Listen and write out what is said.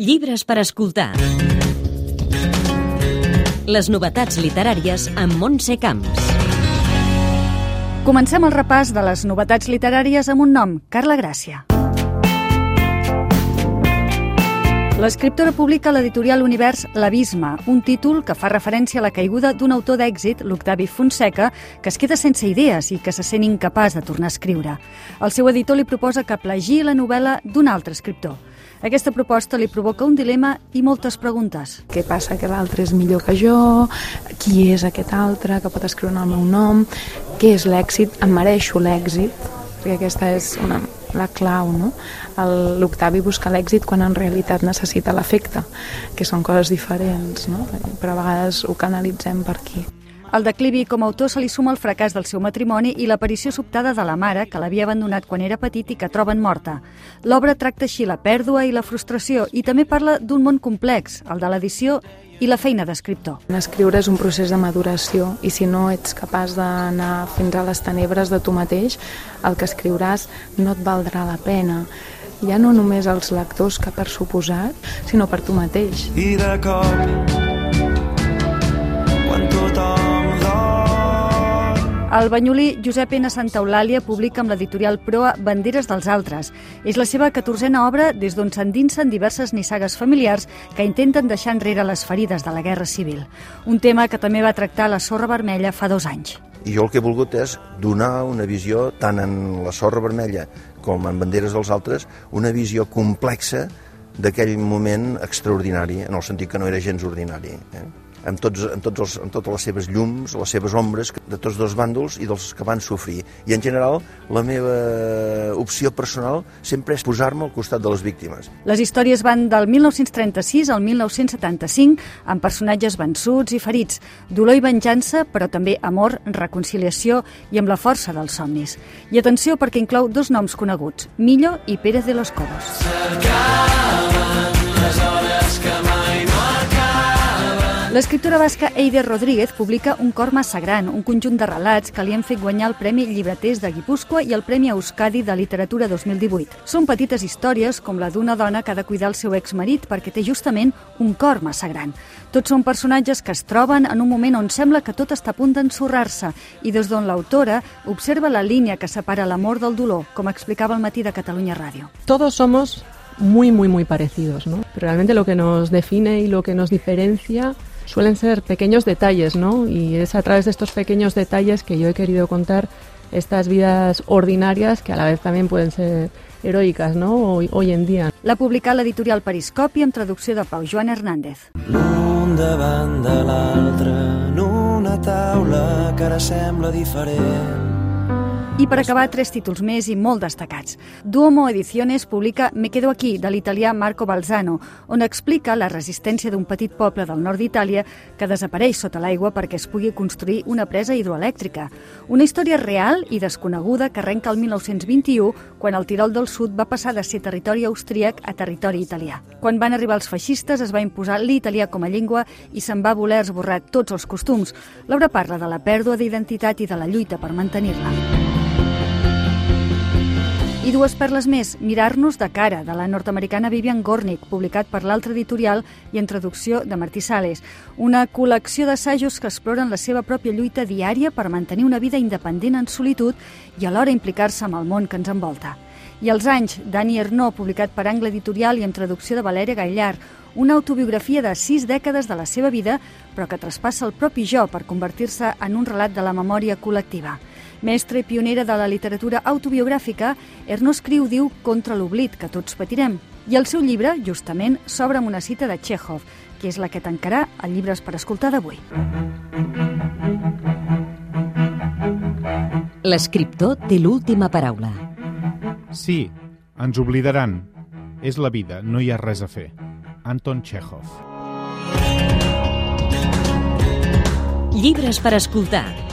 Llibres per escoltar. Les novetats literàries amb Montse Camps. Comencem el repàs de les novetats literàries amb un nom, Carla Gràcia. L'escriptora publica a l'editorial Univers L'Abisme, un títol que fa referència a la caiguda d'un autor d'èxit, l'Octavi Fonseca, que es queda sense idees i que se sent incapaç de tornar a escriure. El seu editor li proposa que plagi la novel·la d'un altre escriptor. Aquesta proposta li provoca un dilema i moltes preguntes. Què passa que l'altre és millor que jo? Qui és aquest altre que pot escriure el meu nom? Què és l'èxit? Em mereixo l'èxit? Perquè aquesta és una, la clau, no? L'Octavi busca l'èxit quan en realitat necessita l'efecte, que són coses diferents, no? Però a vegades ho canalitzem per aquí. Al declivi com a autor se li suma el fracàs del seu matrimoni i l'aparició sobtada de la mare, que l'havia abandonat quan era petit i que troben morta. L'obra tracta així la pèrdua i la frustració i també parla d'un món complex, el de l'edició i la feina d'escriptor. Escriure és un procés de maduració i si no ets capaç d'anar fins a les tenebres de tu mateix, el que escriuràs no et valdrà la pena ja no només els lectors que per suposat, sinó per tu mateix. I de cop, el banyolí Josep N. Santa Eulàlia publica amb l'editorial Proa Banderes dels altres. És la seva catorzena obra des d'on s'endinsen diverses nissagues familiars que intenten deixar enrere les ferides de la Guerra Civil. Un tema que també va tractar la Sorra Vermella fa dos anys. I jo el que he volgut és donar una visió, tant en la Sorra Vermella com en Banderes dels altres, una visió complexa d'aquell moment extraordinari, en el sentit que no era gens ordinari. Eh? Amb, tots, amb, tots els, amb totes les seves llums, les seves ombres de tots dos bàndols i dels que van sofrir. I en general la meva opció personal sempre és posar-me al costat de les víctimes. Les històries van del 1936 al 1975 amb personatges vençuts i ferits, dolor i venjança, però també amor, reconciliació i amb la força dels somnis. I atenció perquè inclou dos noms coneguts, Millo i Pérez de los Cobos. S'acaben L'escriptora basca Eider Rodríguez publica Un cor massa gran, un conjunt de relats que li han fet guanyar el Premi Llibreters de Guipúscoa i el Premi Euskadi de Literatura 2018. Són petites històries com la d'una dona que ha de cuidar el seu exmarit perquè té justament un cor massa gran. Tots són personatges que es troben en un moment on sembla que tot està a punt d'ensorrar-se i des d'on l'autora observa la línia que separa l'amor del dolor, com explicava el matí de Catalunya Ràdio. Todos somos muy, muy, muy parecidos, ¿no? Realmente lo que nos define y lo que nos diferencia suelen ser pequeños detalles, ¿no? Y es a través de estos pequeños detalles que yo he querido contar estas vidas ordinarias que a la vez también pueden ser heroicas, ¿no? Hoy, hoy en día. La publica l'editorial Periscopi amb traducció de Pau Joan Hernández. L'un davant de l'altre en una taula que ara sembla diferent i per acabar, tres títols més i molt destacats. Duomo Ediciones publica Me quedo aquí, de l'italià Marco Balzano, on explica la resistència d'un petit poble del nord d'Itàlia que desapareix sota l'aigua perquè es pugui construir una presa hidroelèctrica. Una història real i desconeguda que arrenca el 1921, quan el Tirol del Sud va passar de ser territori austríac a territori italià. Quan van arribar els feixistes es va imposar l'italià com a llengua i se'n va voler esborrar tots els costums. L'obra parla de la pèrdua d'identitat i de la lluita per mantenir-la. I dues perles més, Mirar-nos de cara, de la nord-americana Vivian Gornick, publicat per l'altre editorial i en traducció de Martí Sales. Una col·lecció d'assajos que exploren la seva pròpia lluita diària per mantenir una vida independent en solitud i alhora implicar-se amb el món que ens envolta. I els anys, Dani Ernó, publicat per Angle Editorial i en traducció de Valèria Gaillar, una autobiografia de sis dècades de la seva vida, però que traspassa el propi jo per convertir-se en un relat de la memòria col·lectiva. Mestre i pionera de la literatura autobiogràfica, Ernó Escriu diu contra l'oblit que tots patirem. I el seu llibre, justament, s'obre amb una cita de Chekhov, que és la que tancarà el Llibres per escoltar d'avui. L'escriptor té l'última paraula. Sí, ens oblidaran. És la vida, no hi ha res a fer. Anton Chekhov. Llibres per escoltar.